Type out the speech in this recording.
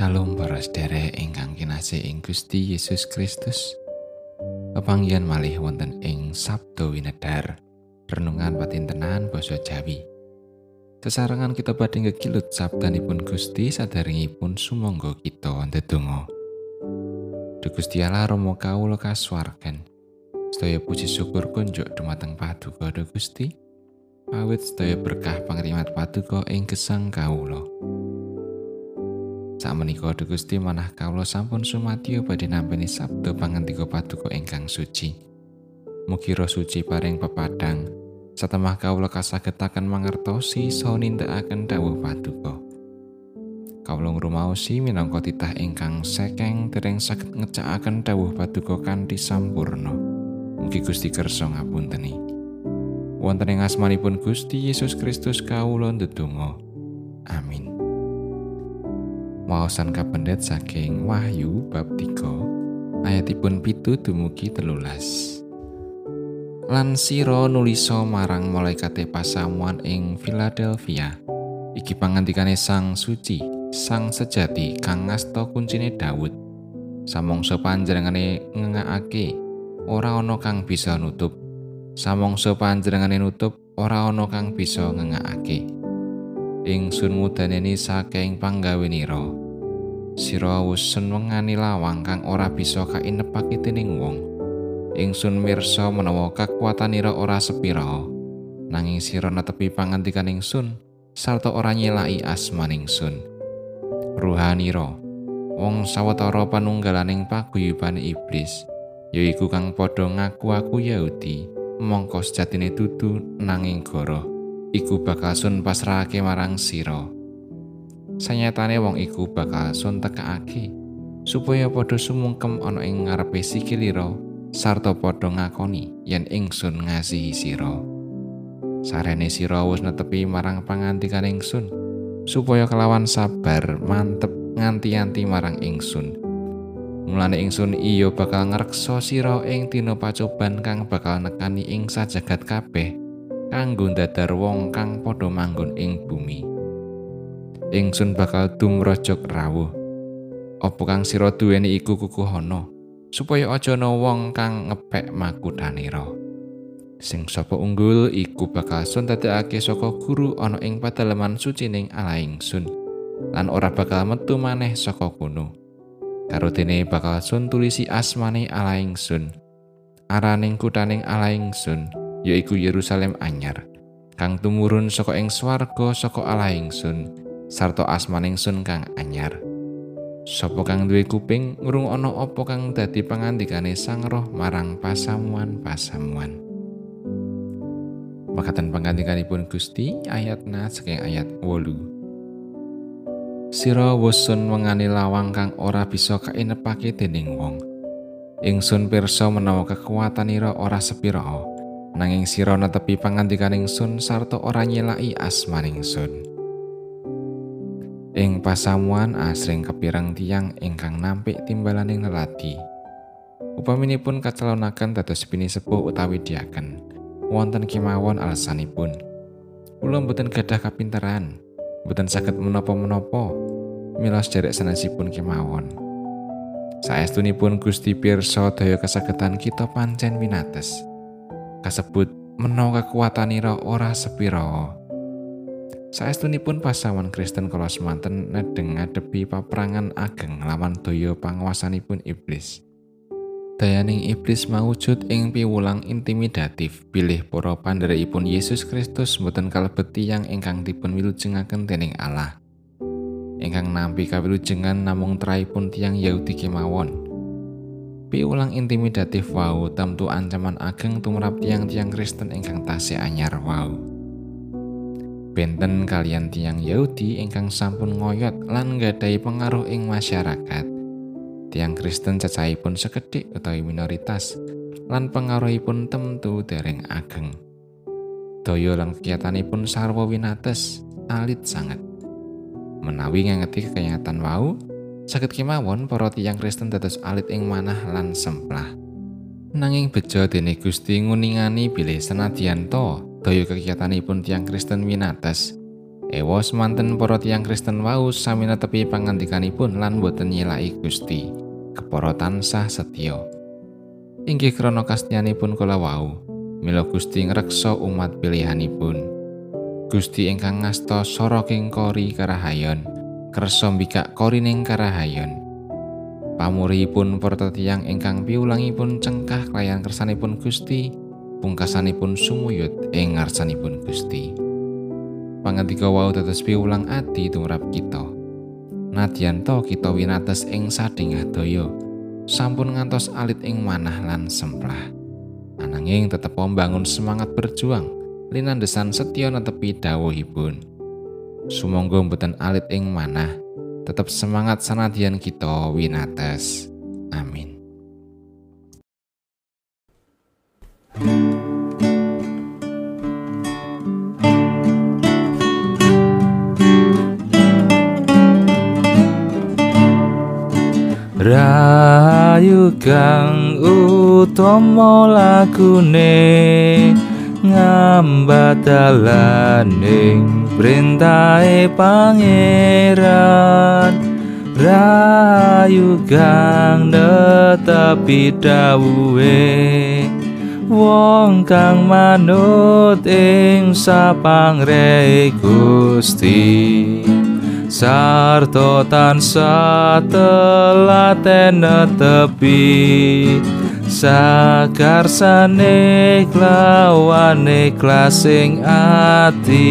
Shalom para sedherek ingkang kinasih ing Gusti Yesus Kristus. Pepanggihan malih wonten ing Sabdo Winedar, renungan patintenan basa Jawi. Sesarengan kita badhe ngekilut sabdanipun Gusti sadaringipun sumangga kita ndedonga. Duh Gusti Allah Rama kawula kasuwarken. Sedaya puji syukur kunjuk dumateng Paduka Duh Gusti. Awit sedaya berkah pangrimat Paduka ing gesang kawula. Sakmenika Duh Gusti manah kawula sampun sumadyo badhe nampi sabda pangantika Paduka ingkang suci. Mugi roh suci paring pepadang satemah kawula kasagetaken mangertosi saha nindakaken dawuh Paduka. Kawula ngrumaosi minangka titah ingkang sekeng dereng saged ngecakaken dawuh Paduka kanthi sampurna. Mugi Gusti kersa ngapunteni. Wonten ing asmanipun Gusti Yesus Kristus kawula ndedonga. Amin. Waosan kapendet saking Wahyu bab 3 ayatipun pitu dumugi telulas. Lan siro nuliso marang malaikate pasamuan ing Philadelphia. Iki pangantikane sang suci, sang sejati kang ngasta kuncine Daud. Samongso panjenengane ngengakake ora ana kang bisa nutup. Samongso panjenengane nutup ora ana kang bisa ngengakake. Ingsun mudaneni saking panggawenira. Sira wis senengani lawang kang ora bisa kainepake dening wong. Ingsun mirsa menawa kakuwatanira ora sepira, nanging sira netepi pangandikan ingsun sarta ora nyelaki asmaning sun. Ruhanira, wong sawetara panunggalaning paguyuban iblis, yaiku kang padha ngaku aku Yahudi, mongko sejatine dudu nanging goro, iku bakal sun pasrahake marang sira. Sanyatane wong iku bakal suntekake supaya padha sumungkem ana ing ngarepe sikilira sarta padha ngakoni yen ingsun ngasihi sira. Sarene sira wis netepi marang pangantikan ingsun supaya kelawan sabar mantep nganti-anti marang ingsun. Mulane ingsun iya bakal ngreksa sira ing dina pacoban kang bakal nekani ing sajagat kabeh kanggo dadar wong kang padha manggon ing bumi ingsun bakal tumrojok rawuh. Apa kang sira duweni iku kukuhana, supaya aja ana wong kang ngepek makutanira. Sing sapa unggul iku bakal sun dadekake saka guru ana ing padaleman suci ning ala ingsun, lan ora bakal metu maneh saka kono. Karo dene bakal sun tulisi asmane ala ingsun. Araning kutaning ala ingsun, yaiku Yerusalem anyar, kang tumurun saka ing swarga saka ala ingsun. Sarta asmaning sun kang anyar. Sopo kang duwe kuping ngrungokno apa kang dadi pangandikane Sang Roh marang pasamuan-pasamuan. Makaten pangandikanipun Gusti ayat na saking ayat 8. Sira wusun wengani lawang kang ora bisa kainepake dening wong. Ingsun pirsa menawa kekuatanira ora sepira, nanging sira netepi pangandikaning sun sarta ora nyelaki asmaning sun. Ing pasamuan asring kepirang tiang ingkang nampik timbalaning lelati. Upaminipun kacalonaken dados bini sepuh utawi diaken. Wonten kemawon alasanipun. Kula mboten gadah kapinteran, mboten saged menapa-menapa. Mila sederek sanesipun kemawon. Saestunipun Gusti pirsa daya kasagetan kita pancen winates. Kasebut menawa kekuatanira ora sepira. Saestunipun pasawan Kristen kala semanten nedeng ngadepi paperangan ageng lawan daya panguasanipun iblis. Dayaning iblis mawujud ing piwulang intimidatif bilih para pandherekipun Yesus Kristus mboten kalebet tiyang ingkang dipun wilujengaken dening Allah. Ingkang nampi kawilujengan namung traipun tiyang Yahudi kemawon. Piwulang intimidatif wau tamtu ancaman ageng tumrap tiang-tiang Kristen ingkang tasih anyar wau. Benten kalian tiang Yahudi ingkang sampun ngoyot lan nggadahi pengaruh ing masyarakat. Tiang Kristen cacahipun sekedhik utawi minoritas lan pengaruhipun temtu dereng ageng. Daya lan kegiatanipun sarwa winates alit sanget. Menawi ngangeti kekayatan wau, saged kemawon para tiang Kristen dados alit ing manah lan semplah. Nanging bejo dene Gusti nguningani bilih senadyan to daya kegiatanipun tiang Kristen winates Ewa semanten para tiyang Kristen wau sami netepi pangandikanipun lan boten nyelaki Gusti. Kepara tansah setya. Inggih krana kastianipun kala wau, mila Gusti ngreksa umat pilihanipun. Gusti ingkang ngasta soroking kori karahayon, kersa mbikak korining karahayon. pamuripun para tiyang ingkang piulangipun cengkah kelayan kersanipun Gusti pungkasanipun sumuyut ing ngarsanipun Gusti pangandika wau tetes piulang ati tumrap kita nadyan to kita winates ing sadingah daya sampun ngantos alit ing manah lan semplah ananging tetep membangun semangat berjuang linandesan setya netepi dawuhipun sumangga mboten alit ing manah tetap semangat sanadyan kita winates. Amin. Kang utama lagune ngambadalaning perintahe pangeran. Rayu kang netepi dawuhe wong kang manut ing sapangre Gusti sarta tansah telaten netepi sakarsane klawane klasing ati